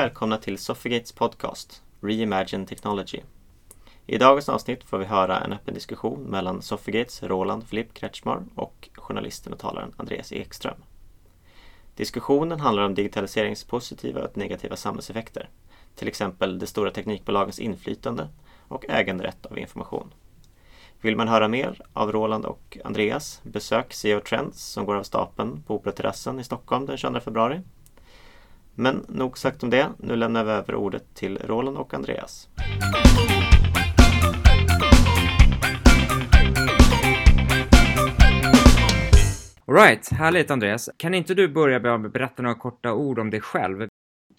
Välkomna till Soffigates podcast Reimagine Technology. I dagens avsnitt får vi höra en öppen diskussion mellan Soffigates Roland Flipp Kretschmar och journalisten och talaren Andreas Ekström. Diskussionen handlar om digitaliseringens positiva och negativa samhällseffekter, till exempel de stora teknikbolagens inflytande och äganderätt av information. Vill man höra mer av Roland och Andreas, besök CEO Trends som går av stapeln på Operaterrassen i Stockholm den 22 februari. Men nog sagt om det, nu lämnar vi över ordet till Roland och Andreas. Alright, härligt Andreas. Kan inte du börja med att berätta några korta ord om dig själv?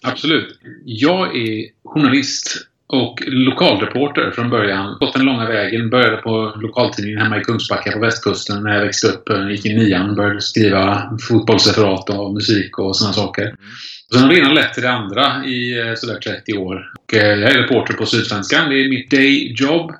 Absolut. Jag är journalist och lokalreporter från början. Gått den långa vägen. Började på lokaltidningen hemma i Kungsbacka på västkusten när jag växte upp. Gick i nian. Började skriva fotbollsreferat och musik och sådana saker. Sen har det ena lett till det andra i eh, sådär 30 år. Och eh, jag är reporter på Sydsvenskan. Det är mitt dayjob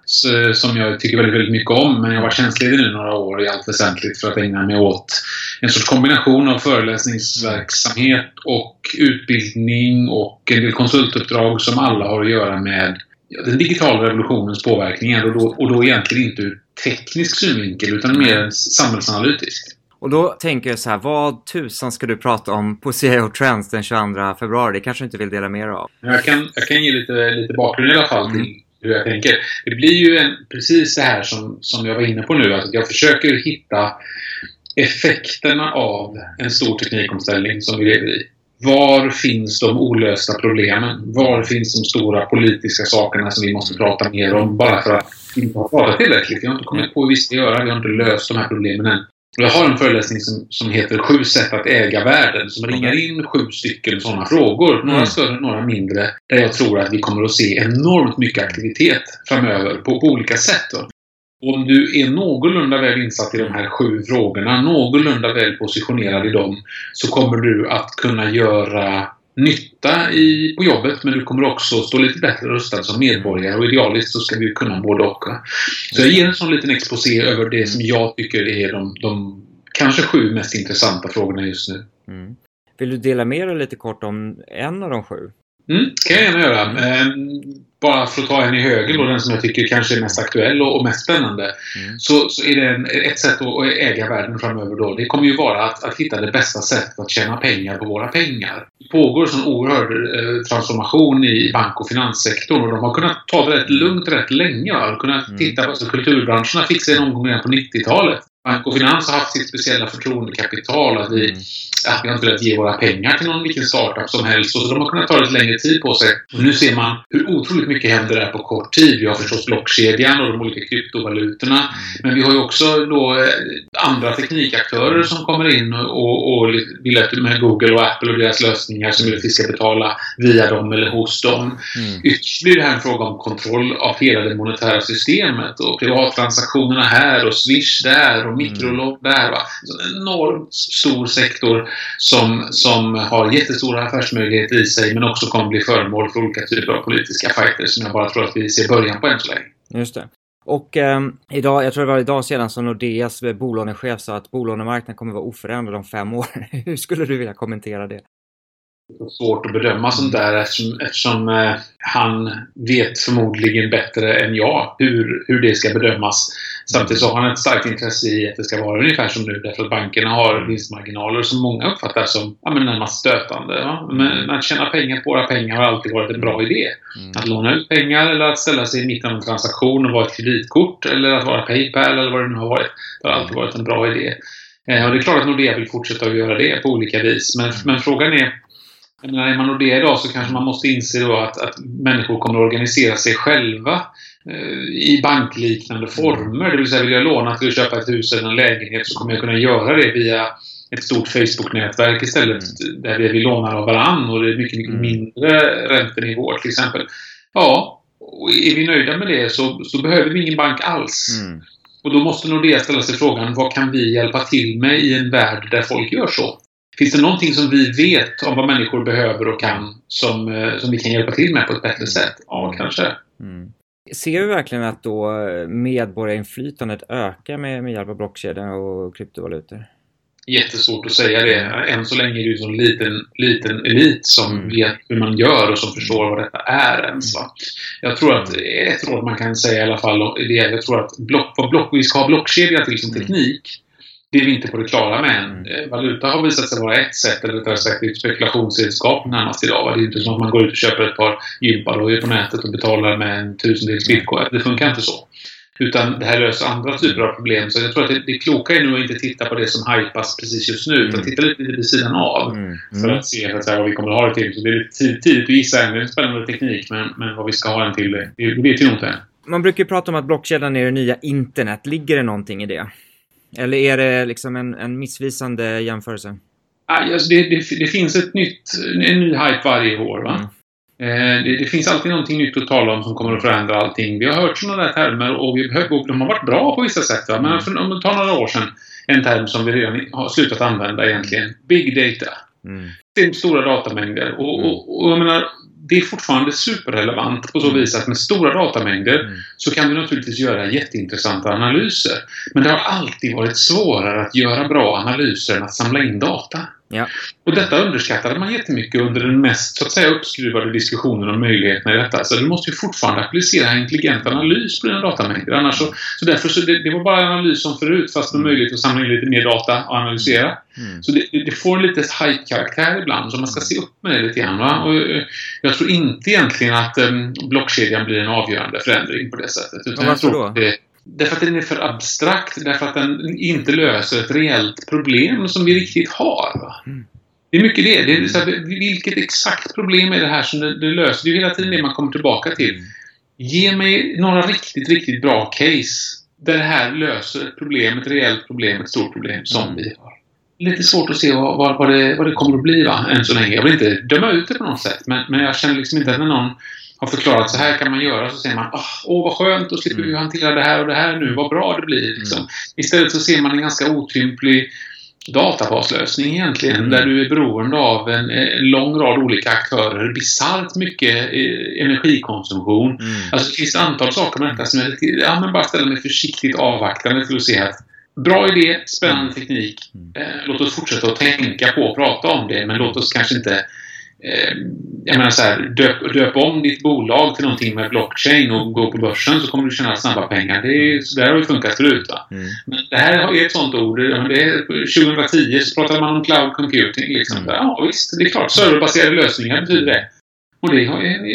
som jag tycker väldigt, väldigt mycket om. Men jag har varit tjänstledig nu några år i allt väsentligt för att ägna mig åt en sorts kombination av föreläsningsverksamhet och utbildning och en del konsultuppdrag som alla har att göra med den digitala revolutionens påverkningar och då, och då egentligen inte ur teknisk synvinkel utan mer samhällsanalytisk. Och då tänker jag så här, vad tusan ska du prata om på CIO Trends den 22 februari? Det kanske du inte vill dela mer av? Jag kan, jag kan ge lite, lite bakgrund i alla fall till hur jag tänker. Det blir ju en, precis det här som, som jag var inne på nu, att jag försöker hitta effekterna av en stor teknikomställning som vi lever i. Var finns de olösta problemen? Var finns de stora politiska sakerna som vi måste prata mer om bara för att vi inte har pratat tillräckligt? Vi har inte kommit på hur vi ska göra. Vi har inte löst de här problemen än. Jag har en föreläsning som, som heter Sju sätt att äga världen som ringar in sju stycken sådana frågor. Några mm. större, några mindre. Där jag tror att vi kommer att se enormt mycket aktivitet framöver på, på olika sätt. Då. Om du är någorlunda väl insatt i de här sju frågorna, någorlunda väl positionerad i dem, så kommer du att kunna göra nytta i, på jobbet men du kommer också stå lite bättre rustad som medborgare och idealiskt så ska vi kunna både och. Så jag ger en sån liten exposé över det som jag tycker är de, de kanske sju mest intressanta frågorna just nu. Mm. Vill du dela med dig lite kort om en av de sju? Mm, kan jag gärna göra. Mm bara för att ta en i höger då, den som jag tycker kanske är mest aktuell och, mest spännande. Mm. Så, så är det en, ett sätt att äga världen framöver då. Det kommer ju vara att, att hitta det bästa sättet att tjäna pengar på våra pengar. Det pågår en oerhörd eh, transformation i bank och finanssektorn och de har kunnat ta det rätt lugnt rätt länge. Va? Kunnat mm. titta på alltså, kulturbranscherna fick sig någon gång redan på 90-talet. Bank och Finans har haft sitt speciella förtroendekapital. Att vi, att vi har inte velat ge våra pengar till någon vilken startup som helst. Så de har kunnat ta lite längre tid på sig. Och nu ser man hur otroligt mycket händer där på kort tid. Vi har förstås blockkedjan och de olika kryptovalutorna. Mm. Men vi har ju också då eh, andra teknikaktörer som kommer in och, och vill att med Google och Apple och deras lösningar som vill att vi ska betala via dem eller hos dem. Mm. Ytterst blir det här en fråga om kontroll av hela det monetära systemet och privattransaktionerna här och Swish där och mikrolån där. Va? En enormt stor sektor som, som har jättestora affärsmöjligheter i sig men också kommer bli föremål för olika typer av politiska fighter som jag bara tror att vi ser början på än så länge. Just det. Och eh, idag, jag tror det var idag sedan som Nordeas bolånechef sa att bolånemarknaden kommer vara oförändrad om fem år. Hur skulle du vilja kommentera det? svårt att bedöma sånt där eftersom, eftersom eh, han vet förmodligen bättre än jag hur, hur det ska bedömas. Samtidigt så har han ett starkt intresse i att det ska vara ungefär som nu därför att bankerna har vinstmarginaler som många uppfattar som ja, men närmast stötande. Ja? Men att tjäna pengar på våra pengar har alltid varit en bra idé. Mm. Att låna ut pengar eller att ställa sig i mitten av en transaktion och vara ett kreditkort eller att vara Paypal eller vad det nu har varit. Det har alltid varit en bra idé. Eh, och det är klart att Nordea vill fortsätta att göra det på olika vis. Men, men frågan är jag menar, är man Nordea idag så kanske man måste inse då att, att människor kommer att organisera sig själva i bankliknande former. Det vill säga, vill jag låna till att köpa ett hus eller en lägenhet så kommer jag kunna göra det via ett stort Facebook-nätverk istället mm. där vi lånar av varann och det är mycket, mycket mm. mindre räntenivåer till exempel. Ja, och är vi nöjda med det så, så behöver vi ingen bank alls. Mm. Och då måste Nordea ställa sig frågan vad kan vi hjälpa till med i en värld där folk gör så? Finns det någonting som vi vet om vad människor behöver och kan som, eh, som vi kan hjälpa till med på ett bättre sätt? Ja, kanske. Mm. Ser vi verkligen att då medborgarinflytandet ökar med, med hjälp av blockkedjan och kryptovalutor? Jättesvårt att säga det. Än så länge är det ju en liten, liten elit som Mm. vet hur man gör och som förstår vad detta är ens. Va? Jag tror att ett råd man kan säga i alla fall är jag tror att block, vad block, vi ska ha blockkedja till som Mm. teknik. Det är vi inte på det klara med än. Mm. Eh, Valuta har visat sig vara ett sätt, eller rättare sagt ett spekulationsredskap närmast idag. va? Det är inte som att man går ut och köper ett par gympadojor på nätet och betalar med en tusendels bitcoin. Det funkar inte så. Utan det här löser andra typer av problem. Så jag tror att det, det kloka är nu att inte titta på det som hypas precis just nu. Utan Mm. titta lite vid sidan av. Mm. För att se så säga, vad vi kommer att ha det till. Så det är lite tid- tidigt att gissa än. Det är en spännande teknik. Men, men vad vi ska ha den till, det, det vet vi nog inte än. Man brukar ju prata om att blockkedjan är det nya internet. Ligger det någonting i det? Eller är det liksom en, en missvisande jämförelse? Alltså det, det, det finns ett nytt, en ny hype varje år. Va? Mm. Eh, det, det finns alltid någonting nytt att tala om som kommer att förändra allting. Vi har hört sådana där termer och, vi, och de har varit bra på vissa sätt. Va? Men Mm. för, om vi tar några år sedan, en term som vi redan har slutat använda egentligen. Big data. Mm. Det är stora datamängder. Och, och, och jag menar, det är fortfarande superrelevant på så vis att med stora datamängder Mm. så kan du naturligtvis göra jätteintressanta analyser. Men det har alltid varit svårare att göra bra analyser än att samla in data. Ja. Och detta underskattade man jättemycket under den mest så att säga uppskruvade diskussionen om möjligheterna i detta. Så du måste ju fortfarande applicera intelligent analys på dina datamängder. Annars så, så därför så det, det var bara analys som förut fast med Mm. möjlighet att samla in lite mer data och analysera. Mm. Så det, det får en lite hype-karaktär ibland, så man ska se upp med det lite grann. Va? Och, eh, jag tror inte egentligen att um, blockkedjan blir en avgörande förändring på det sättet. Utan Ja, varför då? det, därför att den är för abstrakt, därför att den inte löser ett reellt problem som vi riktigt har. Mm. Det är mycket det. det är så här, vilket exakt problem är det här som det, det löser? Det är ju hela tiden det man kommer tillbaka till. Ge mig några riktigt, riktigt bra case där det här löser ett problem, ett reellt problem, ett stort problem som Mm. vi har. Lite svårt att se vad, vad, vad, det, vad det kommer att bli va, än så länge. Jag vill inte döma ut det på något sätt, men, men jag känner liksom inte att någon har förklarat så här kan man göra så säger man "Ah, åh vad skönt, då slipper vi Mm. hantera det här och det här nu, vad bra det blir. Liksom. Istället så ser man en ganska otymplig databaslösning egentligen, Mm. där du är beroende av en, en lång rad olika aktörer, bisarrt mycket eh, energikonsumtion. Mm. Alltså det finns ett antal saker med detta som jag ja, men bara ställer mig försiktigt avvaktande till att se att bra idé, spännande teknik. Mm. Eh, låt oss fortsätta att tänka på och prata om det, men låt oss kanske inte eh, jag menar så här, döp, döp om ditt bolag till någonting med blockchain och gå på börsen så kommer du tjäna snabba pengar. Det, är, så där har ju funkat förut. Va? Mm. Men det här är ett sånt ord. Det är, 2010 så pratade man om cloud computing. Liksom. Mm. Ja, visst, det är klart. Serverbaserade lösningar betyder det. Och det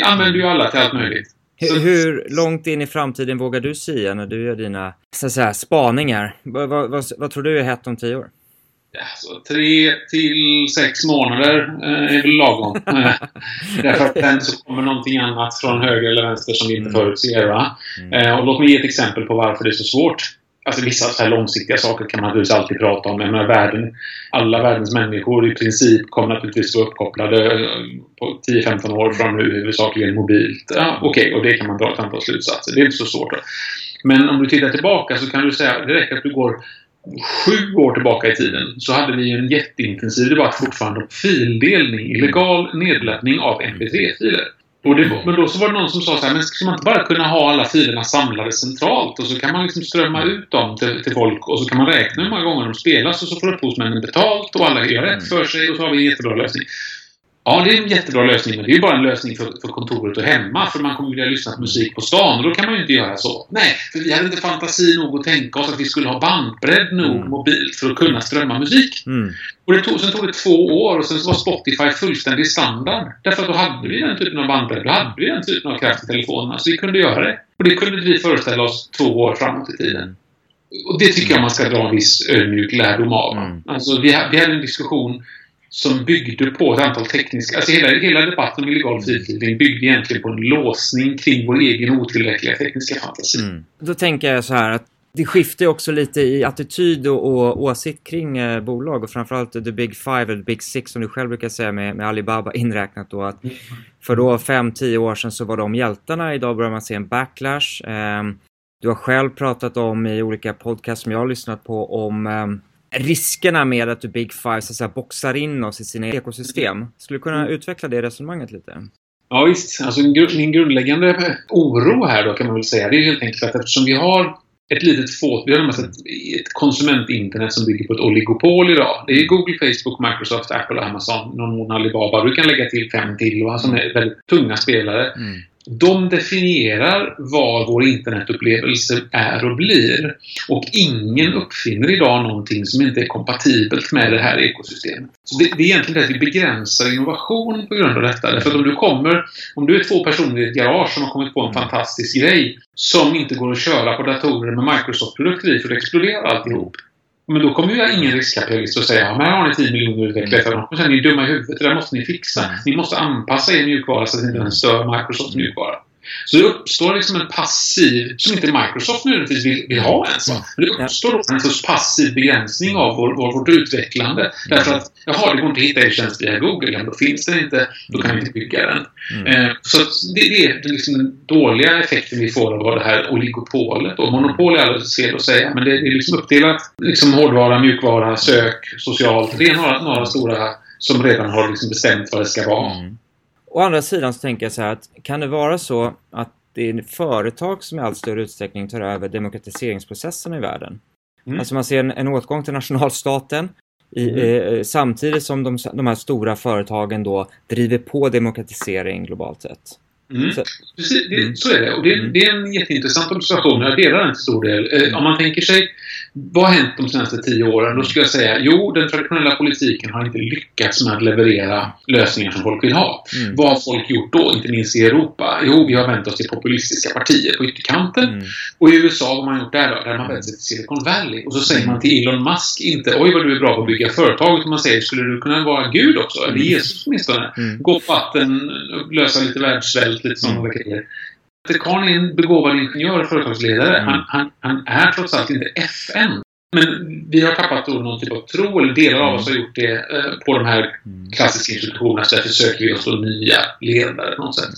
använder ju alla till allt möjligt. Hur, hur långt in i framtiden vågar du sia när du gör dina så att säga, spaningar? Vad, vad, vad, vad tror du är hett om tio år? Ja, så tre till sex månader eh, är väl lagom. Eh, Därför att sen så kommer någonting annat från höger eller vänster som vi inte Mm. förutser. Va? Mm. Eh, och låt mig ge ett exempel på varför det är så svårt. Alltså vissa så här långsiktiga saker kan man naturligtvis alltid prata om. Menar, världen, alla världens människor i princip kommer naturligtvis vara uppkopplade eh, på 10-15 år från nu, huvudsakligen mobilt. Ja, Okej, och det kan man dra ett antal slutsatser. Det är inte så svårt. Då. Men om du tittar tillbaka så kan du säga det räcker att du går sju år tillbaka i tiden så hade vi en jätteintensiv debatt fortfarande om fildelning, illegal nedladdning av mp3-filer. Och det, var- men då så var det någon som sa så här, men ska man inte bara kunna ha alla filerna samlade centralt och så kan man liksom strömma ut dem till, till folk och så kan man räkna hur många gånger de spelas och så får upphovsmännen betalt och alla gör rätt för sig och så har vi en jättebra lösning. Ja, det är en jättebra lösning, men det är ju bara en lösning för, för kontoret och hemma. För man kommer vilja lyssna på musik på stan och då kan man ju inte göra så. Nej, för vi hade inte fantasi nog att tänka oss att vi skulle ha bandbredd nog Mm. mobilt för att kunna strömma musik. Mm. Och det tog, sen tog det två år och sen var Spotify fullständig standard. Därför att då hade vi den typen av bandbredd. Då hade vi den typen av kraft i telefonerna. Så vi kunde göra det. Och det kunde vi föreställa oss två år framåt i tiden. Och det tycker jag man ska dra en viss ödmjuk lärdom av. Mm. Alltså, vi, vi hade en diskussion som byggde på ett antal tekniska... Alltså hela, hela debatten om illegal fritidning byggde egentligen på en låsning kring vår egen otillräckliga tekniska fantasi. Mm. Då tänker jag så här att det skiftar ju också lite i attityd och, och åsikt kring eh, bolag och framförallt the big five eller the big six som du själv brukar säga med, med Alibaba inräknat då att för då 5-10 år sedan så var de hjältarna. Idag börjar man se en backlash. Eh, du har själv pratat om i olika podcasts som jag har lyssnat på om ehm, riskerna med att the big five så att säga boxar in oss i sina ekosystem. Skulle du kunna utveckla det resonemanget lite? Ja visst, alltså min gru- min grundläggande oro här då kan man väl säga det är helt enkelt att eftersom vi har ett litet fåt. Vi har närmast ett, ett konsumentinternet som bygger på ett oligopol idag. Det är Google, Facebook, Microsoft, Apple, Amazon, någon mån Alibaba. Du kan lägga till fem till va, som är väldigt tunga spelare. Mm. De definierar vad vår internetupplevelse är och blir. Och ingen uppfinner idag någonting som inte är kompatibelt med det här ekosystemet. Så det, det är egentligen det att vi begränsar innovation på grund av detta. Därför att om du kommer, om du är två personer i ett garage som har kommit på en fantastisk grej som inte går att köra på datorer med Microsoft-produkter i för det exploderar alltihop. Men då kommer ju ingen riskkapitalist att säga ja, men här har ni 10 miljoner utvecklare. De kommer ni är dumma i huvudet. Det där måste ni fixa. Mm. Ni måste anpassa er mjukvara så att inte den stör Microsofts mjukvara. Så det uppstår liksom en passiv, som inte Microsoft nödvändigtvis vill, vill ha ens. Mm. Men det uppstår en sorts passiv begränsning av vår, vår, vårt utvecklande. Därför att, jaha, det går inte att hitta er tjänst via Google. Ja, då finns den inte. Då kan vi inte bygga den. Eh, så det, det är liksom den dåliga effekten vi får av det här oligopolet. Och monopol är alldeles fel att säga, men det, det är liksom uppdelat. Liksom hårdvara, mjukvara, sök, socialt. Det är några, några stora som redan har liksom bestämt vad det ska vara. Mm. Å andra sidan så tänker jag så här att kan det vara så att det är företag som i allt större utsträckning tar över demokratiseringsprocessen i världen? Mm. Alltså man ser en, en åtgång till nationalstaten i, eh, samtidigt som de, de här stora företagen då driver på demokratisering globalt sett. Mm. Så- Precis, det, Mm. så är det. Och det, Mm. det är en jätteintressant observation. Jag delar den till stor del. Eh, om man tänker sig, vad har hänt de senaste tio åren? Då skulle jag säga, jo, den traditionella politiken har inte lyckats med att leverera lösningar som folk vill ha. Mm. Vad har folk gjort då, inte minst i Europa? Jo, vi har vänt oss till populistiska partier på ytterkanten. Mm. Och i USA, vad har man gjort där då? Där har man vänt sig till Silicon Valley. Och så säger man till Elon Musk inte oj vad du är bra på att bygga företag. Utan man säger, skulle du kunna vara Gud också? Eller Jesus åtminstone? Mm. Gå på vatten, lösa lite världssvält, lite sådana Mm. grejer. Karl är en begåvad ingenjör och företagsledare. Mm. Han, han, han är trots allt inte FN. Men vi har tappat då någon typ av tro, eller delar av oss har gjort det eh, på de här Mm. klassiska institutionerna. Så därför söker vi oss då nya ledare på något sätt.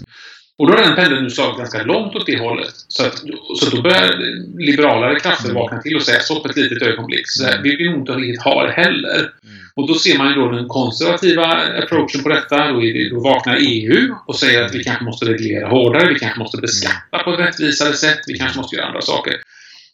Och då har den pendeln nu slagit ganska långt åt det hållet. Så, att, så då börjar liberalare krafter vakna till och säga stopp ett litet ögonblick. Så här, vi vill nog inte riktigt ha det heller. Och då ser man ju då den konservativa approachen på detta. Då, är det, då vaknar EU och säger att vi kanske måste reglera hårdare, vi kanske måste beskatta på ett rättvisare sätt, vi kanske måste göra andra saker.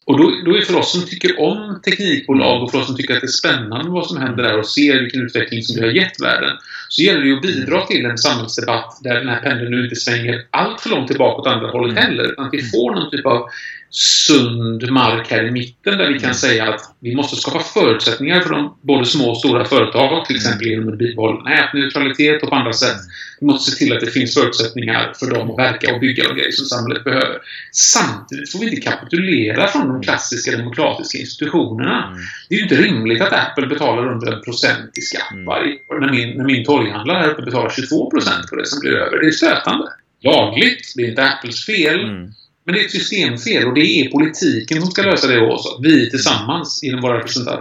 Och då, då är för oss som tycker om teknikbolag och för oss som tycker att det är spännande vad som händer där och ser vilken utveckling som vi har gett världen. Så gäller det ju att bidra till en samhällsdebatt där den här pendeln nu inte svänger allt för långt tillbaka åt andra hållet heller. Utan att vi får någon typ av sund mark här i mitten där vi kan säga att vi måste skapa förutsättningar för de både små och stora företag, till exempel genom att bibehålla nätneutralitet och på andra sätt. Vi måste se till att det finns förutsättningar för dem att verka och bygga de grejer som samhället behöver. Samtidigt får vi inte kapitulera från de klassiska demokratiska institutionerna. Mm. Det är ju inte rimligt att Apple betalar under en procent i skatt Mm. varje år. När min, när min torghandlare här uppe betalar 22 procent på det som blir över. Det är stötande. Lagligt, det är inte Apples fel. Mm. Men det är ett systemfel och det är politiken som ska lösa det åt oss. Vi tillsammans genom våra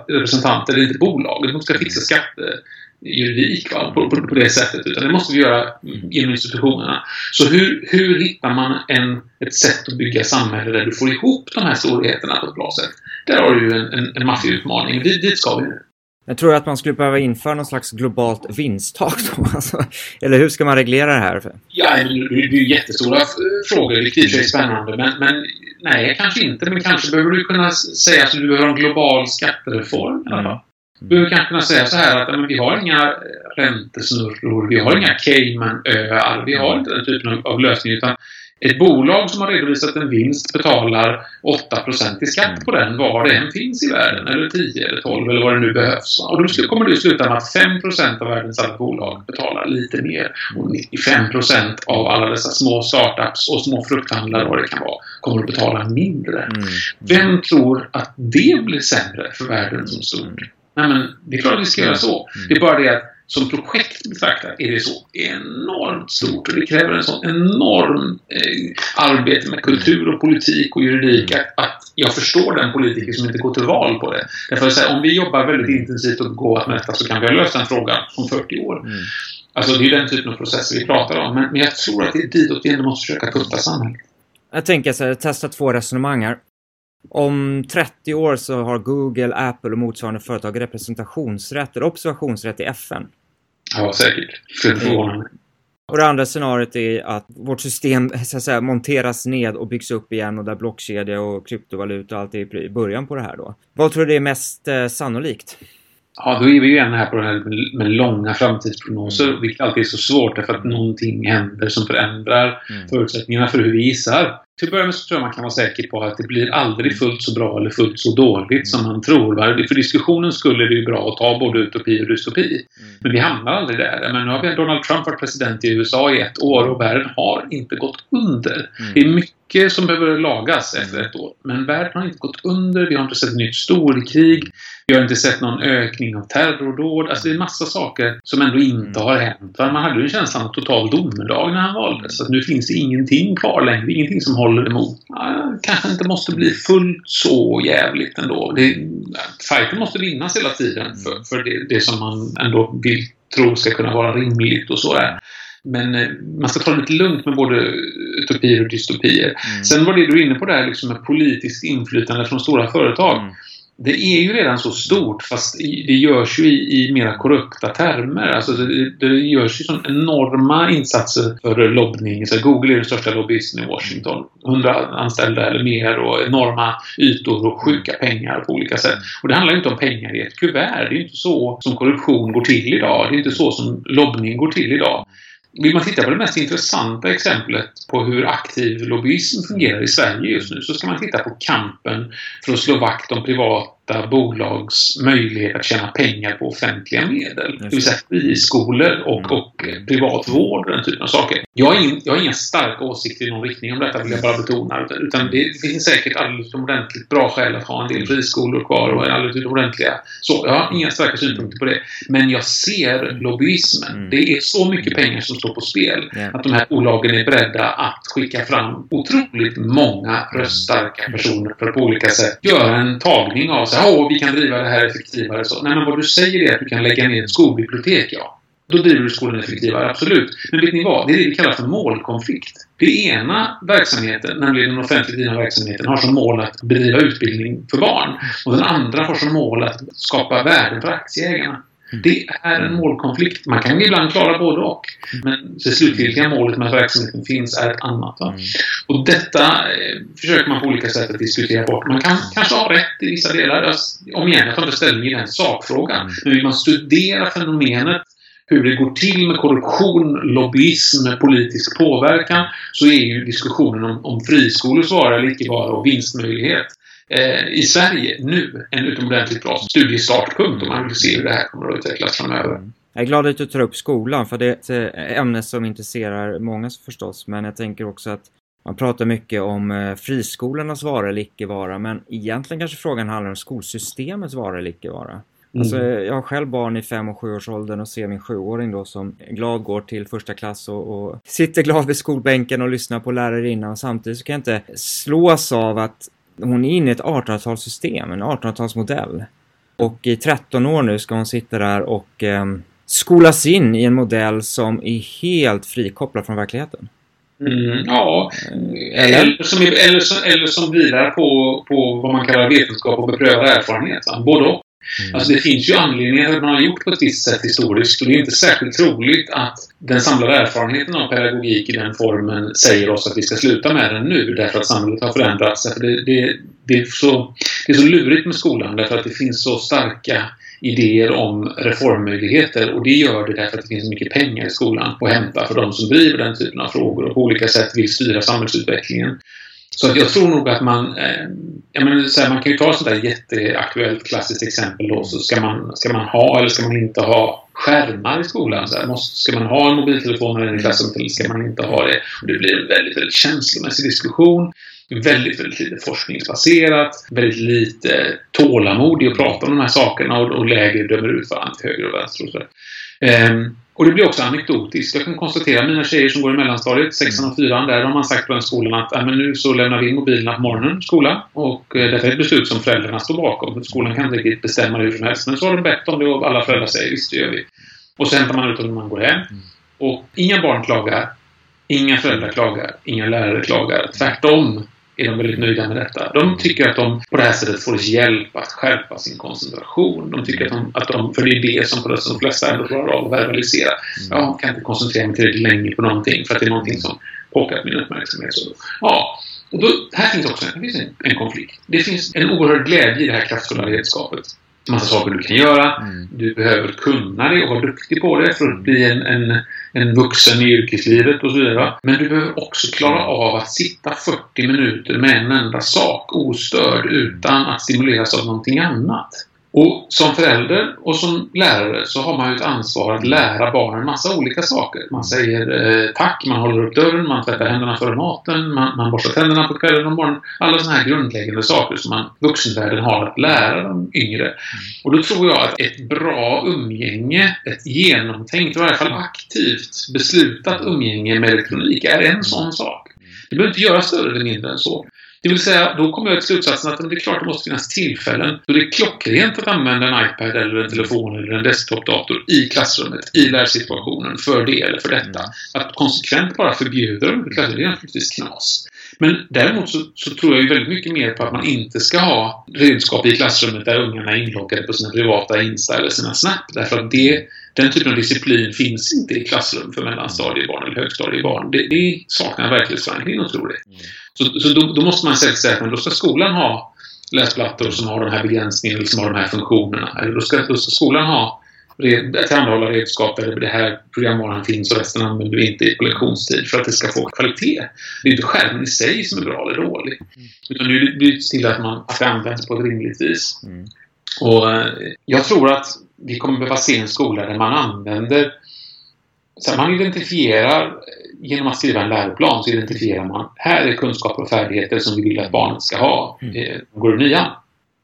representanter, det är inte bolaget som ska fixa skattejuridik va, på, på, på det sättet. Utan det måste vi göra genom institutionerna. Så hur, hur hittar man en, ett sätt att bygga samhälle där du får ihop de här storheterna på ett bra sätt? Där har du ju en, en, en maffig utmaning. Dit ska vi nu. Jag tror att man skulle behöva införa någon slags globalt vinsttak då. Alltså, eller hur ska man reglera det här? Ja, det är ju jättestora frågor, vilket i och för sig är spännande. Men, men nej, kanske inte. Men kanske behöver du kunna säga att du behöver en global skattereform. fall. Du behöver kanske kunna säga så här att men vi har inga räntesnurror, vi har inga Caymanöar, vi har inte den typen av, av lösning. Utan ett bolag som har redovisat en vinst betalar 8% i skatt på den var det än finns i världen. Eller 10 eller 12 eller vad det nu behövs. Och då kommer det sluta med att 5% av världens alla bolag betalar lite mer. Och 95% av alla dessa små startups och små frukthandlare, vad det kan vara, kommer att betala mindre. Mm. Vem tror att det blir sämre för världen som stort? Nej, men det är klart att vi ska göra så. Det är bara det att som projekt betraktat är det så enormt stort och det kräver en sån enorm eh, arbete med kultur och politik och juridik att, att jag förstår den politiker som inte går till val på det. Därför att säga, om vi jobbar väldigt intensivt och går att mäta så kan vi ha löst den frågan om 40 år. Mm. Alltså det är den typen av processer vi pratar om. Men, men jag tror att det är ditåt vi ändå måste försöka putta samhället. Jag tänker så här, testa två resonemang här. Om 30 år så har Google, Apple och motsvarande företag representationsrätt eller observationsrätt i FN. Ja, säkert. Skulle förvåna mig. Och det andra scenariot är att vårt system så att säga, monteras ned och byggs upp igen och där blockkedja och kryptovaluta och allt är i början på det här då. Vad tror du är mest eh, sannolikt? Ja, då är vi ju igen här på det här med långa framtidsprognoser, mm. vilket alltid är så svårt därför att någonting händer som förändrar mm. förutsättningarna för hur vi gissar. Till att börja med så tror jag man kan vara säker på att det blir aldrig fullt så bra eller fullt så dåligt som man tror. För diskussionen skulle det ju bra att ta både utopi och dystopi. Mm. Men vi hamnar aldrig där. Men nu har vi Donald Trump varit president i USA i ett år och världen har inte gått under. Mm. Det är mycket som behöver lagas efter ett år. Men världen har inte gått under. Vi har inte sett ett nytt storkrig. Vi har inte sett någon ökning av terrordåd. Alltså det är massa saker som ändå inte har hänt. Man hade ju känslan av total domedag när han valdes. Så nu finns det ingenting kvar längre. Ingenting som håller emot. Ja, kanske inte måste bli fullt så jävligt ändå. Det, fighten måste vinnas hela tiden för, för det, det som man ändå vill tro ska kunna vara rimligt och så är. Men eh, man ska ta det lite lugnt med både utopier och dystopier. Mm. Sen var det du är inne på där liksom med politiskt inflytande från stora företag. Mm det är ju redan så stort fast det görs ju i, i mera korrupta termer. Alltså det, det görs ju sån enorma insatser för lobbning. Så Google är den största lobbyisten i Washington. 100 anställda eller mer och enorma ytor och sjuka pengar på olika sätt. Och det handlar ju inte om pengar i ett kuvert. Det är ju inte så som korruption går till idag. Det är inte så som lobbning går till idag. Vill man titta på det mest intressanta exemplet på hur aktiv lobbyism fungerar i Sverige just nu så ska man titta på kampen för att slå vakt om privat privata bolags möjlighet att tjäna pengar på offentliga medel. Det vill säga friskolor och, mm. och eh, privat vård och den typen av saker. Jag har, in, jag har inga starka åsikter i någon riktning om detta, vill jag bara betona. Utan det, finns säkert alldeles utomordentligt bra skäl att ha en del friskolor kvar och alldeles utomordentliga... Så, jag har inga starka synpunkter på det. Men jag ser lobbyismen. Mm. Det är så mycket pengar som står på spel att de här bolagen är beredda att skicka fram otroligt många röststarka personer för att på olika sätt göra en tagning av så åh, vi kan driva det här effektivare. Så, nej, men vad du säger är att du kan lägga ner ett skolbibliotek, ja. Då driver du skolan effektivare, absolut. Men vet ni vad? Det är det vi kallar för målkonflikt. Det ena verksamheten, nämligen den offentligt drivna verksamheten, har som mål att bedriva utbildning för barn. Och den andra har som mål att skapa värden för aktieägarna. Det är en målkonflikt. Man kan ibland klara både och. Men det slutgiltiga målet med att verksamheten finns är ett annat. Va? Och detta eh, försöker man på olika sätt att diskutera bort. Man kan kanske ha rätt i vissa delar. Om igen, jag tar inte ställning i den sakfrågan. Men vill man studera fenomenet hur det går till med korruption, lobbyism, politisk påverkan så är ju diskussionen om, om friskolors vara eller icke vara och vinstmöjlighet eh, i Sverige nu en utomordentligt bra studiestartpunkt om man vill se hur det här kommer att utvecklas framöver. Jag är glad att du tar upp skolan för det är ett ämne som intresserar många förstås. Men jag tänker också att man pratar mycket om eh, friskolornas vara eller icke vara. Men egentligen kanske frågan handlar om skolsystemets vara eller icke vara. Mm. Alltså, jag har själv barn i fem och sjuårsåldern och ser min sjuåring då som glad går till första klass och, och sitter glad vid skolbänken och lyssnar på lärarinnan. Och samtidigt så kan jag inte slås av att hon är inne i ett 1800-talssystem, en 1800-talsmodell. Och i 13 år nu ska hon sitta där och eh, skolas in i en modell som är helt frikopplad från verkligheten. Mm, ja. Eller? Eller, som, eller, som, eller som vilar på, på vad man kallar vetenskap och beprövad erfarenhet. Både och. Mm. Alltså det finns ju anledningar till att man har gjort på ett visst sätt historiskt och det är inte särskilt troligt att den samlade erfarenheten av pedagogik i den formen säger oss att vi ska sluta med den nu därför att samhället har förändrats. Det, det, det, är så, det är så lurigt med skolan därför att det finns så starka idéer om reformmöjligheter och det gör det därför att det finns mycket pengar i skolan att hämta för de som driver den typen av frågor och på olika sätt vill styra samhällsutvecklingen. Så att jag tror nog att man... Eh, jag menar, så här, man kan ju ta ett sånt där jätteaktuellt klassiskt exempel då. Så ska man, ska man ha eller ska man inte ha skärmar i skolan? Så här, måste, ska man ha en mobiltelefon i klassrummet eller ska man inte ha det? Och det blir en väldigt, väldigt känslomässig diskussion. Väldigt, väldigt lite forskningsbaserat. Väldigt lite tålamod i att prata om de här sakerna och, och läger dömer ut varandra till höger och vänster. Och så um, och det blir också anekdotiskt. Jag kan konstatera att mina tjejer som går i mellanstadiet, sexan och fyran, där har man sagt på den skolan att äh, men nu så lämnar vi in mobilerna på morgonen, skolan. Och eh, detta är ett beslut som föräldrarna står bakom. Skolan kan inte riktigt bestämma det hur som helst. Men så har de bett om det och alla föräldrar säger visst, det gör vi. Och så hämtar man ut dem när man går hem. Mm. Och inga barn klagar. Inga föräldrar klagar. Inga lärare klagar. Tvärtom är de väldigt nöjda med detta. De tycker att de på det här sättet får hjälp att skärpa sin koncentration. De tycker att de, att de för det är det som på de flesta ändå klarar av att verbalisera. Mm. Jag kan inte koncentrera mig tillräckligt länge på någonting för att det är någonting som pockat min uppmärksamhet. Så, ja, och då, här finns också en, en, en konflikt. Det finns en oerhörd glädje i det här kraftfulla redskapet massa saker du kan göra. Mm. Du behöver kunna det och vara duktig på det för att bli en, en, en vuxen i yrkeslivet och så vidare. Men du behöver också klara av att sitta 40 minuter med en enda sak ostörd utan att stimuleras av någonting annat. Och som förälder och som lärare så har man ju ett ansvar att lära barnen massa olika saker. Man säger eh, tack, man håller upp dörren, man tvättar händerna före maten, man, man borstar tänderna på kvällen och morgonen. Alla sådana här grundläggande saker som man, vuxenvärlden har att lära de yngre. Och då tror jag att ett bra umgänge, ett genomtänkt, i varje fall aktivt beslutat umgänge med elektronik är en sån sak. Det behöver inte göras större eller mindre än så. Det vill säga, då kommer jag till slutsatsen att det är klart det måste finnas tillfällen då det är klockrent att använda en iPad eller en telefon eller en desktopdator i klassrummet, i lärsituationen, för det eller för detta. Mm. Att konsekvent bara förbjuda dem i klassrummet, det är naturligtvis knas. Men däremot så, så, tror jag ju väldigt mycket mer på att man inte ska ha redskap i klassrummet där ungarna är inloggade på sina privata Insta eller sina Snap. Därför att det, den typen av disciplin finns inte i klassrum för mellanstadiebarn eller högstadiebarn. Det, det saknar verklighetsförankring det. Mm. Så, så då, då, måste man säga att då ska skolan ha läsplattor som har de här begränsningarna, som har de här funktionerna. Eller då ska, då ska skolan ha tillhandahålla redskap eller det här programvaran finns och resten använder vi inte på lektionstid för att det ska få kvalitet. Det är inte skärmen i sig som är bra eller dålig. Mm. Utan det blir till att, man, att det används på ett rimligt vis. Mm. Och eh, jag tror att vi kommer behöva se en skola där man använder så man identifierar genom att skriva en läroplan så identifierar man här är kunskaper och färdigheter som vi vill att barnet ska ha mm. går i nian.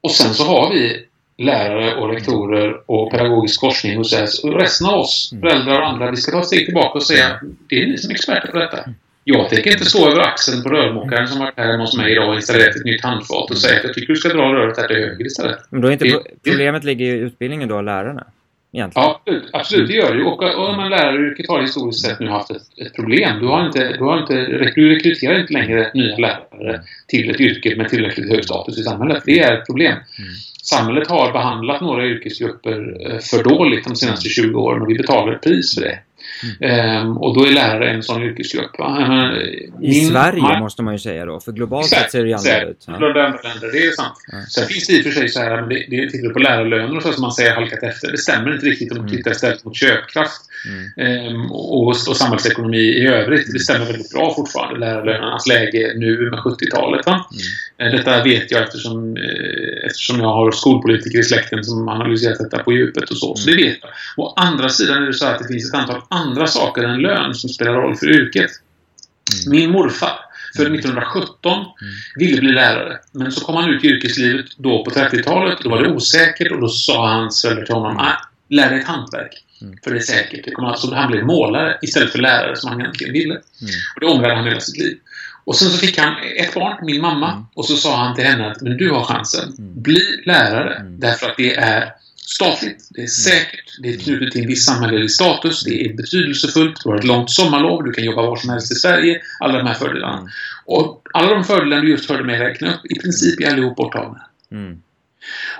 Och sen så har vi lärare och rektorer och pedagogisk forskning hos oss och resten av oss, mm. föräldrar och andra, vi ska ta ett steg tillbaka och säga det är ni som är experter på detta. Jag tänker inte stå över axeln på rörmokaren som varit här hos mig idag och installerat ett nytt handfat och säga att jag tycker du ska dra röret här till höger istället. Men då är inte problemet ligger i utbildningen då av lärarna? Egentligen. Ja, absolut, absolut, det gör det. Och, och man läraryrket har historiskt sett nu haft ett, ett, problem. Du, har inte, du, har inte, du rekryterar inte längre nya lärare till ett yrke med tillräckligt hög status i samhället. Det är ett problem. Mm. Samhället har behandlat några yrkesgrupper eh, för dåligt de senaste 20 åren och vi betalar ett pris för det. Mm. Um, och då är lärare en sån yrkesgrupp. Menar, I Sverige man, måste man ju säga då, för globalt sett ser det ju annorlunda ut. Ja. Länder, det är sant. Ja. Sen finns det i och för sig så här, det, det tittar på lärarlöner och så som man säger halkat efter. Det stämmer inte riktigt om man mm. tittar istället mot köpkraft mm. um, och, och, samhällsekonomi i övrigt. Det stämmer väldigt bra fortfarande, lärarlönernas läge nu med 70-talet. Mm. Uh, detta vet jag eftersom, uh, eftersom jag har skolpolitiker i släkten som analyserat detta på djupet och så. Så det vet jag. Å andra sidan är det så att det finns ett antal andra saker än lön som spelar roll för yrket. Mm. Min morfar född 1917 mm. ville bli lärare. Men så kom han ut i yrkeslivet då på 30-talet. Då var det osäkert och då sa hans föräldrar till honom ah, lär dig ett hantverk. Mm. För det är säkert. Det kommer alltså, han blev målare istället för lärare som han egentligen ville. Mm. Och det ångrade han hela sitt liv. Och sen så fick han ett barn, min mamma. Mm. Och så sa han till henne att men du har chansen. Mm. Bli lärare. Mm. Därför att det är statligt, det är säkert, det är knutet till en viss samhällelig status, det är betydelsefullt, du har ett långt sommarlov, du kan jobba var som helst i Sverige. Alla de här fördelarna. Mm. Och alla de fördelarna du just hörde mig räkna upp, i princip är allihop borttagna. Mm.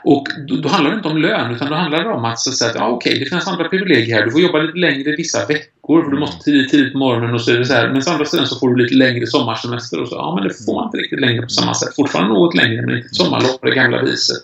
Och då, då, handlar det inte om lön, utan då handlar det om att säga att ja, okej, det finns andra privilegier här. Du får jobba lite längre vissa veckor, för du måste tidigt, tidigt på morgonen och så är det så här. Men å andra sidan så får du lite längre sommarsemester och så. Ja, men det får man inte riktigt längre på samma sätt. Fortfarande något längre, men inte ett sommarlov på det gamla viset.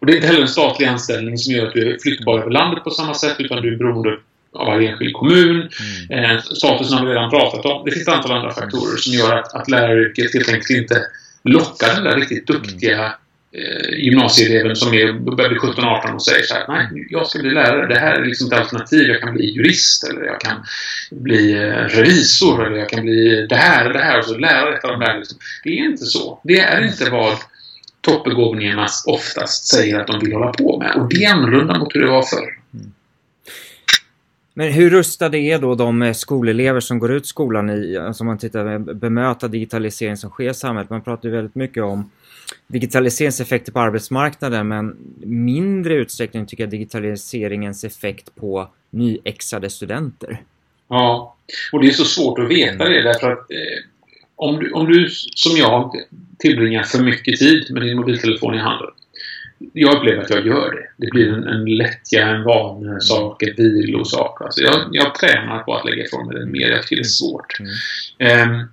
Och det är inte heller en statlig anställning som gör att du är flyttbar över landet på samma sätt, utan du är beroende av varje enskild kommun. Mm. Eh, statusen har vi redan pratat om. Det finns ett antal andra faktorer som gör att, att läraryrket helt enkelt inte lockar den där riktigt duktiga eh, gymnasieeleven som är, börjar bli 17-18 och säger så här, nej, jag ska bli lärare. Det här är liksom ett alternativ. Jag kan bli jurist eller jag kan bli eh, revisor eller jag kan bli det här och det här och så lärare. ett av de där. Liksom. Det är inte så. Det är inte vad toppbegåvningarna oftast säger att de vill hålla på med. Och det är annorlunda mot hur det var förr. Men hur rustade är då de eh, skolelever som går ut skolan i, alltså om man tittar eh, bemöta digitalisering som sker i samhället. Man pratar ju väldigt mycket om digitaliseringens effekter på arbetsmarknaden men mindre utsträckning tycker jag digitaliseringens effekt på nyexade studenter. Ja, och det är så svårt att veta det därför att eh, om du, om du som jag tillbringar för mycket tid med din mobiltelefon i handen. Jag upplever att jag gör det. Det blir en, en lättja, en vanesak, ett vilosak. Alltså jag, jag tränar på att lägga ifrån mig den mer. Jag tycker det är svårt. Mm. Um,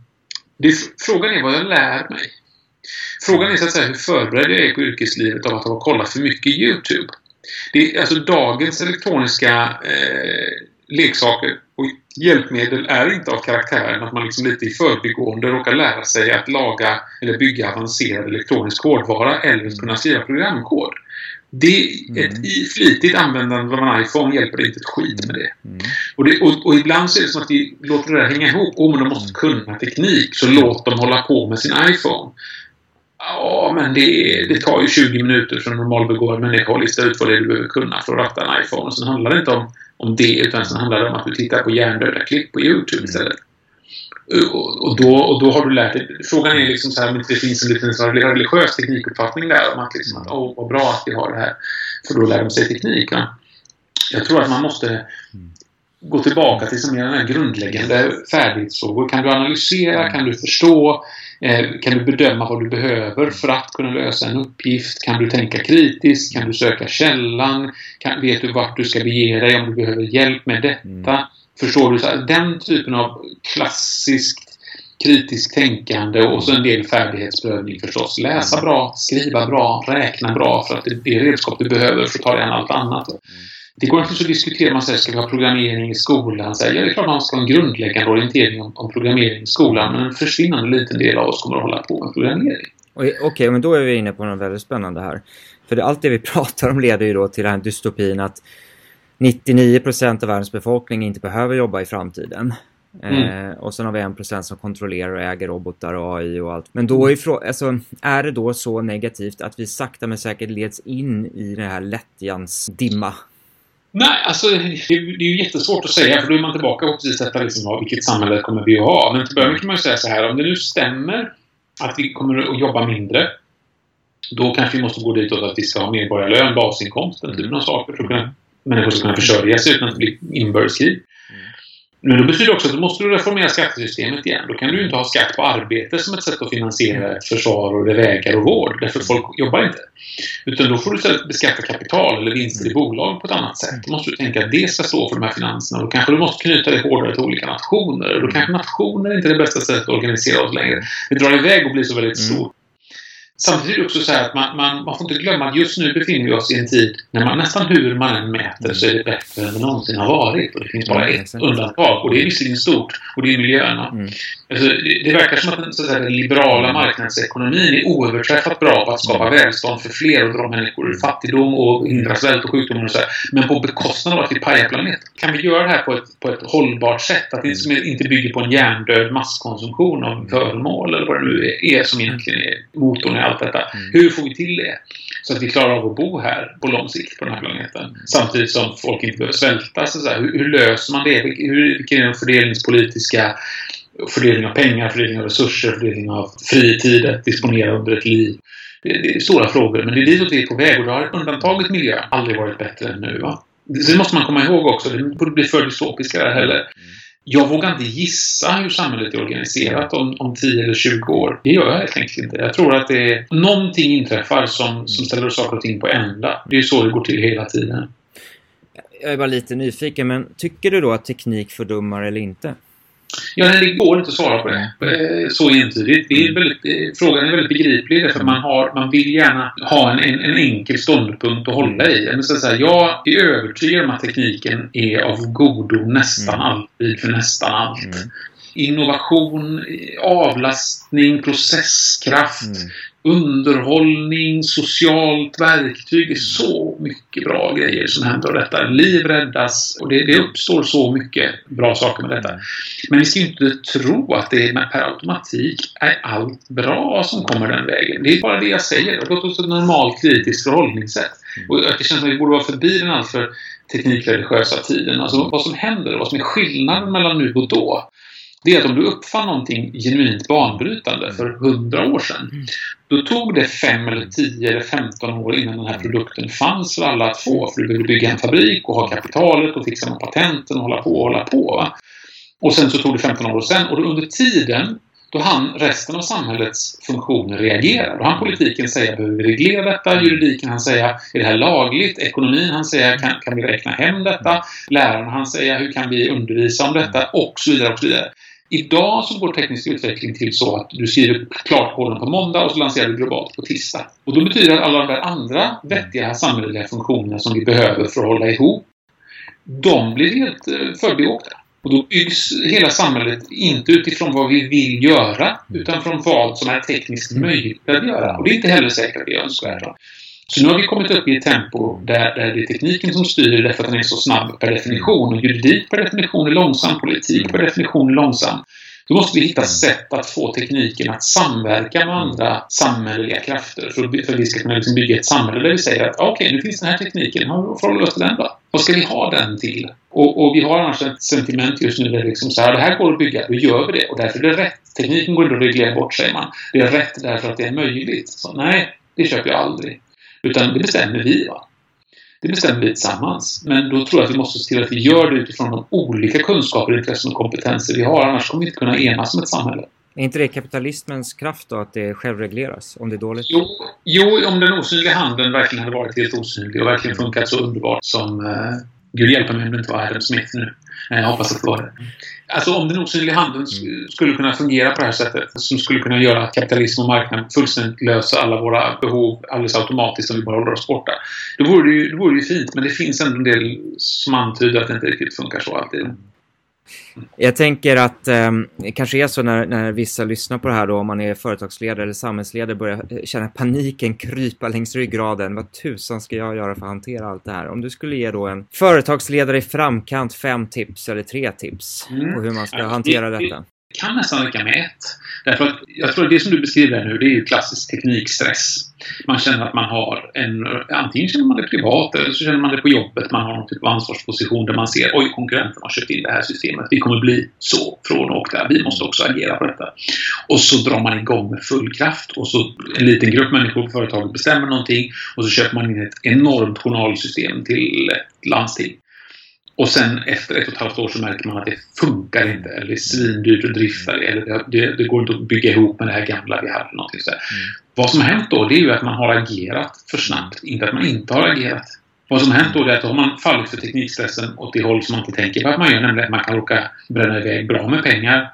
det, frågan är vad jag lär mig. Frågan är så att säga hur förberedd jag är på yrkeslivet av att ha kollat för mycket YouTube. Det är, alltså dagens elektroniska eh, leksaker och hjälpmedel är inte av karaktären att man liksom lite i förbigående råkar lära sig att laga eller bygga avancerad elektronisk hårdvara eller kunna skriva programkod. Det, mm. Ett flitigt användande av en iPhone hjälper inte ett skit med det. Mm. Och, det och, och, ibland så är det som att vi låter det där hänga ihop. Om oh, de måste kunna teknik, så låt dem hålla på med sin iPhone. Ja, men det, det tar ju 20 minuter för en normalbegåvad människa att lista ut vad det är du behöver kunna för att ratta en iPhone. Och sen handlar det inte om, om det, utan sen handlar det om att du tittar på hjärndöda klipp på YouTube mm. istället. Och, och, då, och då har du lärt dig. Frågan är liksom så här, om det finns en liten så religiös teknikuppfattning där. Om att liksom att, åh, vad bra att vi har det här. För då lär de sig teknik. Va? Jag tror att man måste mm. Gå tillbaka till som här grundläggande färdighetsfrågor. Kan du analysera? Kan du förstå? Eh, kan du bedöma vad du behöver för att kunna lösa en uppgift? Kan du tänka kritiskt? Kan du söka källan? Kan, vet du vart du ska bege dig om du behöver hjälp med detta? Mm. Förstår du? Så här, den typen av klassiskt kritiskt tänkande och så en del färdighetsprövning förstås. Läsa bra, skriva bra, räkna bra för att det är det redskap du behöver för att ta dig an allt annat. Mm. Det går naturligtvis att diskutera, man säger, ska vi ha programmering i skolan? Så, ja, det är klart man ska ha en grundläggande orientering om, om programmering i skolan, men en försvinnande liten del av oss kommer att hålla på med programmering. Okej, okay, men då är vi inne på något väldigt spännande här. För det, allt det vi pratar om leder ju då till den här dystopin att 99% av världens befolkning inte behöver jobba i framtiden. Mm. Eh, och sen har vi 1% som kontrollerar och äger robotar och AI och allt. Men då är, alltså, är det då så negativt att vi sakta men säkert leds in i det här lättjans dimma Nej, alltså det, det är ju jättesvårt att säga för då är man tillbaka på precis detta liksom, vilket samhälle kommer vi att ha. Men till början kan man ju säga så här, om det nu stämmer att vi kommer att jobba mindre då kanske vi måste gå ditåt att vi ska ha medborgarlön, basinkomst, den typen av saker för att människor ska kunna försörja sig utan att blir inbördeskrig. Men det betyder också att du måste reformera skattesystemet igen. Då kan du inte ha skatt på arbete som ett sätt att finansiera försvar och vägar och vård. Därför folk jobbar inte. Utan då får du istället beskatta kapital eller vinster i bolag på ett annat sätt. Då måste du tänka att det ska stå för de här finanserna. Då kanske du måste knyta det hårdare till olika nationer. Då kanske nationer inte är det bästa sättet att organisera oss längre. Det drar iväg och blir så väldigt stort. Samtidigt också så att man, man, man får inte glömma att just nu befinner vi oss i en tid när man nästan hur man än mäter så är det bättre än det någonsin har varit. Och det finns bara ett undantag och det är visserligen stort och det är miljöerna. Mm. Alltså, det, det, verkar som att den, så att säga, den liberala marknadsekonomin är oöverträffat bra på att skapa mm. välstånd för fler och dra människor ur fattigdom och hindra svält och sjukdomar och så här, Men på bekostnad av att vi pajar planeten. Kan vi göra det här på ett, på ett hållbart sätt? Att det inte bygger på en hjärndöd masskonsumtion av föremål eller vad det nu är som egentligen är motorn i allt detta. Mm. Hur får vi till det? Så att vi klarar av att bo här på lång sikt på den här planeten. Mm. Samtidigt som folk inte behöver svälta. Så hur, hur, löser man det? Hur, vilken är den fördelningspolitiska fördelning av pengar, fördelning av resurser, fördelning av fritid att disponera under ett liv? Det, det är stora frågor, men det är ditåt vi är på väg och då har undantaget miljö aldrig varit bättre än nu. Va? Det måste man komma ihåg också. Det borde bli för dystopiska där heller. Jag vågar inte gissa hur samhället är organiserat om, om 10 eller 20 år. Det gör jag helt enkelt inte. Jag tror att det är, någonting inträffar som, som ställer saker och ting på ända. Det är så det går till hela tiden. Jag är bara lite nyfiken, men tycker du då att teknik fördummar eller inte? Ja, det går inte att svara på det eh, så entydigt. Det är mm. väldigt, eh, frågan är väldigt begriplig därför man, har, man vill gärna ha en, en, en enkel ståndpunkt att hålla i. Men så säga, jag är övertygad om att tekniken är av godo nästan mm. alltid för nästan allt. Mm. Innovation, avlastning, processkraft, mm underhållning, socialt verktyg. Det är så mycket bra grejer som händer av detta. Liv räddas och det, det uppstår så mycket bra saker med detta. Men vi ska inte tro att det med per automatik är allt bra som kommer den vägen. Det är bara det jag säger. Låt oss ett normalt kritiskt förhållningssätt. Och det känns som att vi borde vara förbi den alltför teknikreligiösa tiden. Alltså vad som händer, vad som är skillnaden mellan nu och då det är att om du uppfann någonting genuint banbrytande för hundra år sedan mm då tog det fem eller tio eller femton år innan den här produkten fanns för alla att få. För du behövde bygga en fabrik och ha kapitalet och fixa med patenten och hålla på och hålla på. Och sen så tog det 15 år och sen och under tiden då han resten av samhällets funktioner reagerar. Då han politiken säga, behöver vi reglera detta, juridiken han säga, är det här lagligt, ekonomin han säga, kan, kan vi räkna hem detta, lärarna han säga, hur kan vi undervisa om detta och så vidare och så vidare. Idag så går teknisk utveckling till så att du skriver klart koden på måndag och så lanserar du globalt på tisdag. Och då betyder det att alla de där andra vettiga samhälleliga funktionerna som vi behöver för att hålla ihop, de blir helt eh, förbiåkta. Och då byggs hela samhället inte utifrån vad vi vill göra, utan från vad som är tekniskt möjligt att göra. Och det är inte heller säkert att det är önskvärt. Så nu har vi kommit upp i ett tempo där, där det är tekniken som styr därför att den är så snabb per definition. Och juridik per definition är långsam, politik per definition är långsam. Då måste vi hitta sätt att få tekniken att samverka med andra samhälleliga krafter för, att vi ska kunna liksom bygga ett samhälle där vi säger att ah, okej, okay, nu finns den här tekniken, vad förhåller vi oss till den då? Vad ska vi ha den till? Och, och vi har annars ett sentiment just nu där liksom så här, det här går att bygga, då gör vi det och därför är det rätt. Tekniken går inte att reglera bort, säger man. Det är rätt därför att det är möjligt. Så, nej, det köper jag aldrig. Utan det bestämmer vi. Va? Det bestämmer vi tillsammans. Men då tror jag att vi måste se till att vi gör det utifrån de olika kunskaper, intressen och kompetenser vi har. Annars kommer vi inte kunna enas som ett samhälle. Är inte det kapitalismens kraft då, att det självregleras? Om det är dåligt? Jo, jo om den osynliga handeln verkligen hade varit helt osynlig och verkligen funkat så underbart som... Eh, Gud hjälpa mig om det inte var Adam Smith nu. Jag hoppas att det var det. Alltså om den osynliga handeln mm. skulle kunna fungera på det här sättet, som skulle kunna göra kapitalism och marknad fullständigt lösa alla våra behov alldeles automatiskt om vi bara håller oss borta. Då vore det ju, då vore det ju fint, men det finns ändå en del som antyder att det inte riktigt funkar så alltid. Jag tänker att eh, det kanske är så när, när vissa lyssnar på det här då, om man är företagsledare eller samhällsledare, börjar känna paniken krypa längs ryggraden. Vad tusan ska jag göra för att hantera allt det här? Om du skulle ge då en företagsledare i framkant fem tips eller tre tips mm. på hur man ska hantera detta kan nästan räcka med ett. Därför att jag tror att det som du beskriver nu, det är ju klassisk teknikstress. Man känner att man har en... Antingen känner man det privat eller så känner man det på jobbet. Man har någon typ av ansvarsposition där man ser oj, konkurrenten har köpt in det här systemet. Vi kommer bli så från och där. Vi måste också agera på detta. Och så drar man igång med full kraft och så en liten grupp människor på företaget bestämmer någonting och så köper man in ett enormt journalsystem till ett landsting. Och sen efter ett och ett halvt år så märker man att det funkar inte. Eller det är svindyrt att drifta det. Eller det, det, går inte att bygga ihop med det här gamla vi hade. Någonting så mm. Vad som har hänt då det är ju att man har agerat för snabbt. Inte att man inte har agerat. Vad som har hänt då är att då har man fallit för teknikstressen åt det håll som man inte tänker på att man gör. Nämligen att man kan råka bränna iväg bra med pengar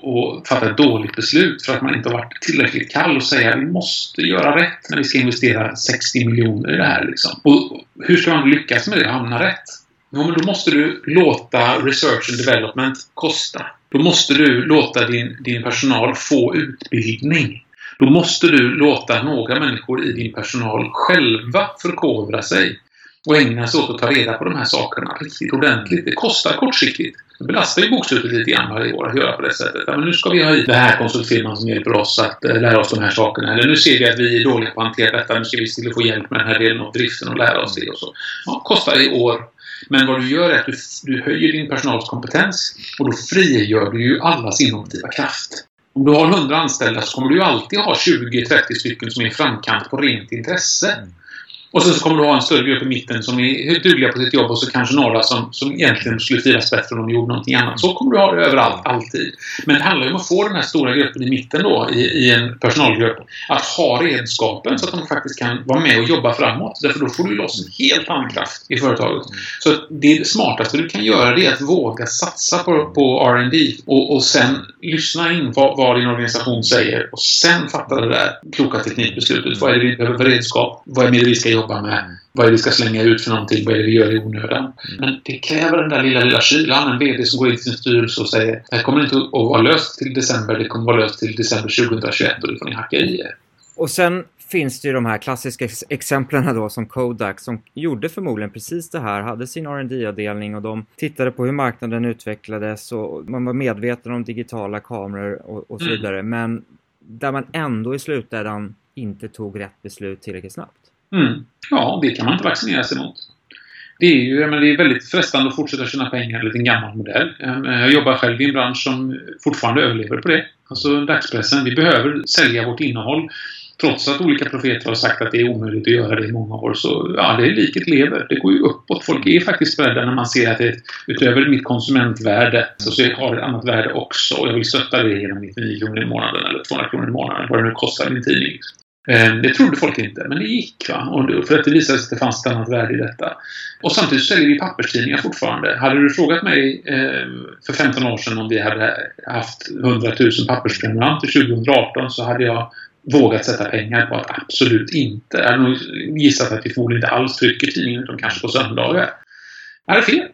och fatta ett dåligt beslut för att man inte har varit tillräckligt kall och säga att vi måste göra rätt när vi ska investera 60 miljoner i det här. Liksom. Och hur ska man lyckas med det och hamna rätt? Jo, men då måste du låta research and development kosta. Då måste du låta din, din personal få utbildning. Då måste du låta några människor i din personal själva förkovra sig och ägna sig åt att ta reda på de här sakerna riktigt ordentligt. Det kostar kortsiktigt. Det belastar ju bokslutet lite grann varje år att göra på det sättet. Ja, men nu ska vi ha hit den här konsultfirman som hjälper oss att eh, lära oss de här sakerna. Eller nu ser vi att vi är dåliga på att hantera detta. Nu ska vi till få hjälp med den här delen av driften och lära oss det och så. Ja, kostar i år men vad du gör är att du, du höjer din personals kompetens och då frigör du ju allas innovativa kraft. Om du har 100 anställda så kommer du ju alltid ha 20-30 stycken som är i framkant på rent intresse. Mm. Och sen så kommer du ha en större grupp i mitten som är dugliga på sitt jobb och så kanske några som, som egentligen skulle firas bättre om de gjorde någonting annat. Så kommer du ha det överallt, alltid. Men det handlar ju om att få den här stora gruppen i mitten då, i, i en personalgrupp, att ha redskapen så att de faktiskt kan vara med och jobba framåt. Därför då får du loss en helt annan kraft i företaget. Så det smartaste du kan göra det är att våga satsa på, på R&D och, och sen lyssna in vad, vad din organisation säger och sen fatta det där kloka teknikbeslutet. Vad är det vi behöver för redskap? Vad är det vi ska jobba med. Mm. Vad är det vi ska slänga ut för någonting? Vad är det vi gör i onödan? Mm. Men det kräver den där lilla, lilla kylan. En VD som går in till sin styrelse och säger det här kommer inte att vara löst till december. Det kommer att vara löst till december 2021 och det får ni hacka i er. Och sen finns det ju de här klassiska exemplen då som Kodak som gjorde förmodligen precis det här, hade sin rd avdelning och de tittade på hur marknaden utvecklades och man var medveten om digitala kameror och, och så mm. vidare. Men där man ändå i slutändan inte tog rätt beslut tillräckligt snabbt. Mm. Ja, det kan man inte vaccinera sig mot. Det är ju men det är väldigt frestande att fortsätta tjäna pengar enligt en gammal modell. Ehm, jag jobbar själv i en bransch som fortfarande överlever på det. Alltså dagspressen. Vi behöver sälja vårt innehåll. trots att olika profeter har sagt att det är omöjligt att göra det i många år, så ja, det är liket lever. Det går ju uppåt. Folk är faktiskt beredda när man ser att det utöver mitt konsumentvärde så, så har det ett annat värde också. Och jag vill stötta det genom 99 kronor i månaden eller 200 kronor i månaden, vad det nu kostar min tidning. Eh, det trodde folk inte, men det gick. Va? Och för att det visade sig att det fanns ett annat värde i detta. Och samtidigt säljer vi papperstidningar fortfarande. Hade du frågat mig eh, för 15 år sedan om vi hade haft 100 000 pappersprenumeranter 2018 så hade jag vågat sätta pengar på att absolut inte. Jag hade nog gissat att vi förmodligen inte alls trycker tidningen utan kanske på söndagar. Jag hade fel.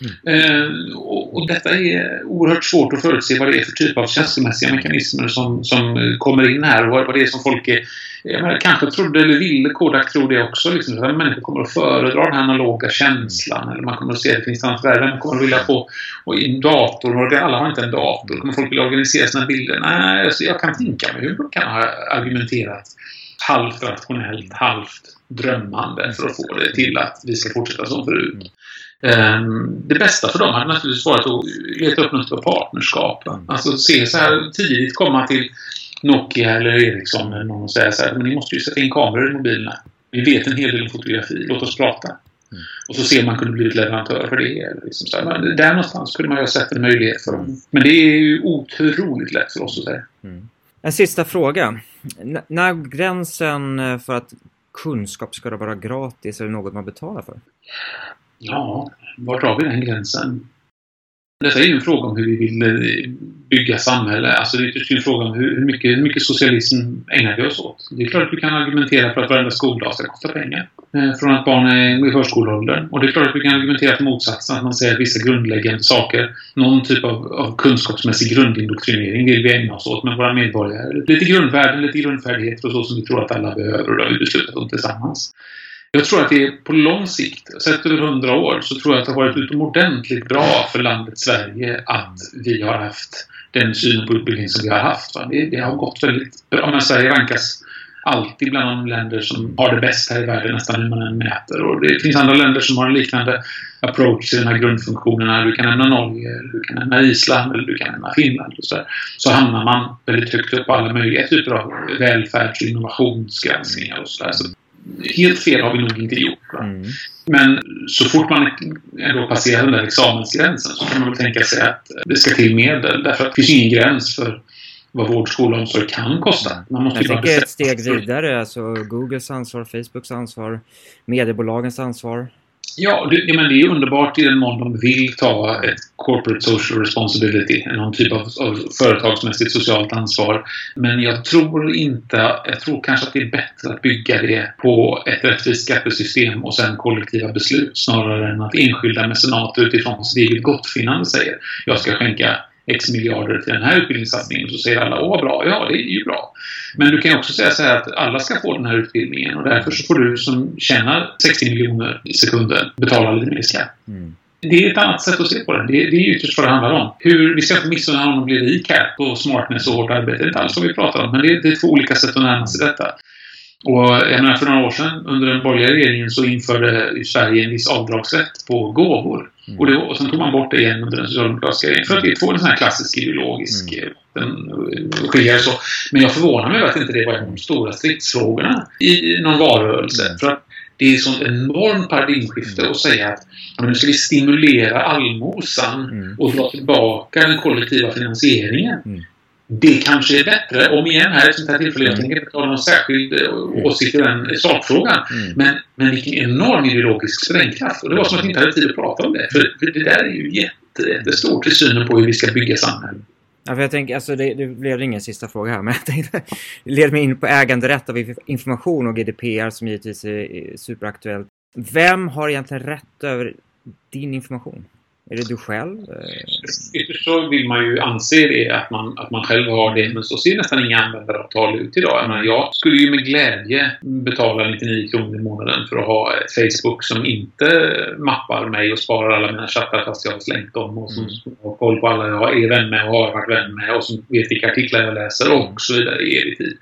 Mm. Eh, och, och, detta är oerhört svårt att förutse vad det är för typ av känslomässiga mekanismer som, som kommer in här och vad, vad det är som folk är jag menar, kanske trodde eller ville Kodak tro det också. Liksom, att människor kommer att föredra den analoga känslan. Eller man kommer att se att det finns annat värde. Man kommer att vilja få och i en dator. Och alla har inte en dator. Kommer folk vilja organisera sina bilder? Nej, alltså, jag kan tänka mig hur de kan ha argumenterat halvt rationellt, halvt drömmande för att få det till att vi ska fortsätta som förut. Um, det bästa för dem hade naturligtvis varit att leta upp något partnerskap. Alltså se så här tidigt komma till Nokia eller Ericsson eller någon säger så här, men ni måste ju sätta in kameror i mobilerna. Vi vet en hel del om fotografi, låt oss prata. Mm. Och så ser man kunde bli ett leverantör för det. Liksom så här. Där någonstans kunde man ju ha sett en möjlighet för dem. Mm. Men det är ju otroligt lätt för oss att säga. Mm. En sista fråga. N när gränsen för att kunskap ska vara gratis eller något man betalar för? Ja, var drar vi den gränsen? Detta är ju en fråga om hur vi vill eh, bygga samhälle. Alltså det är ytterst en fråga om hur mycket, hur mycket socialism ägnar vi oss åt. Det är klart att vi kan argumentera för att varenda skoldag ska kosta pengar. Eh, från att barn är i förskoleåldern. Och det är klart att vi kan argumentera för motsatsen. Att man säger att vissa grundläggande saker, någon typ av, av kunskapsmässig grundindoktrinering vill vi ägna oss åt med våra medborgare. Lite grundvärden, lite grundfärdigheter och så som vi tror att alla behöver och det har vi beslutat om tillsammans. Jag tror att det är på lång sikt, sett över hundra år, så tror jag att det har varit utomordentligt bra för landet Sverige att vi har haft den synen på utbildning som vi har haft. Det, det, har gått väldigt bra. Men Sverige rankas alltid bland de länder som har det bäst här i världen nästan hur man än mäter. Och det finns andra länder som har en liknande approach i de här grundfunktionerna. Du kan nämna Norge, du kan nämna Island eller du kan nämna Finland. Och så, där. så hamnar man väldigt högt upp på alla möjliga typer av välfärds och innovationsgranskningar och sådär. Så helt fel har vi nog inte gjort. Mm. Men så fort man ändå passerar den där examensgränsen så kan man väl tänka sig att det ska till medel. Därför att det finns ingen gräns för vad vård, skola och omsorg kan kosta. Man måste Jag tycker ett steg vidare. Alltså Googles ansvar, Facebooks ansvar, mediebolagens ansvar. Ja, det, men det är underbart i den mån de vill ta ett corporate social responsibility, någon typ av, av företagsmässigt socialt ansvar. Men jag tror inte, jag tror kanske att det är bättre att bygga det på ett rättvist skattesystem och sen kollektiva beslut snarare än att enskilda mecenater utifrån sitt eget gottfinnande säger jag ska skänka X miljarder till den här utbildningssatsningen. Så säger alla åh bra, ja det är ju bra. Men du kan också säga så här att alla ska få den här utbildningen och därför så får du som tjänar 60 miljoner i sekunden betala lite mer skatt. Mm. Det är ett annat sätt att se på det. Det är, det är ytterst vad det handlar om. Hur, vi ska inte missunna honom att bli rik här på smartness och hårt arbete. Det är inte alls vad vi pratar om. Men det är, det är två olika sätt att närma sig detta. Och jag menar, för några år sedan, under den borgerliga regeringen, så införde Sverige en viss avdragsrätt på gåvor. Mm. Och, det, och sen tog man bort det igen under den socialdemokratiska regeringen. För att det får en sån här klassisk ideologisk mm. Skiljare så. Men jag förvånar mig över att inte det var en av de stora stridsfrågorna i någon valrörelse. Mm. För att det är sånt enormt paradigmskifte mm. att säga att nu ska vi stimulera allmosan mm. och dra tillbaka den kollektiva finansieringen. Mm det kanske är bättre, om igen här, ett sånt här tillfälle, jag tänker inte ta någon särskild eh, åsikt i den sakfrågan. Mm. Men, men vilken enorm ideologisk sprängkraft. Och det var som att vi inte hade tid att prata om det. För, för det där är ju jätte, jättestort i synen på hur vi ska bygga samhället. Ja, för jag tänker, alltså det, det blev ingen sista fråga här, men jag tänkte, det leder mig in på äganderätt av information och GDPR som givetvis är superaktuellt. Vem har egentligen rätt över din information? Är det du själv? Ytterst så vill man ju anse det, att man, att man själv har det. Men så ser nästan inga användaravtal ut idag. Jag, menar, jag skulle ju med glädje betala 99 kronor i månaden för att ha ett Facebook som inte mappar mig och sparar alla mina chattar fast jag har slängt dem och som mm. har koll på alla jag är vän med och har varit vän med och som vet vilka artiklar jag läser och så vidare i evig tid.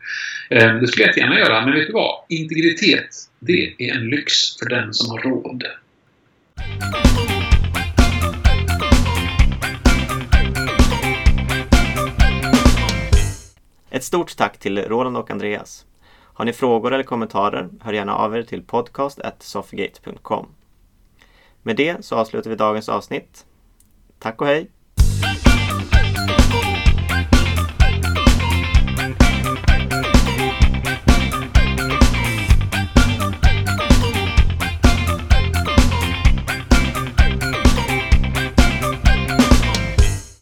Eh, det skulle jag gärna göra, men vet du vad? Integritet, det är en lyx för den som har råd. Ett stort tack till Roland och Andreas. Har ni frågor eller kommentarer, hör gärna av er till podcast.soffgate.com. Med det så avslutar vi dagens avsnitt. Tack och hej!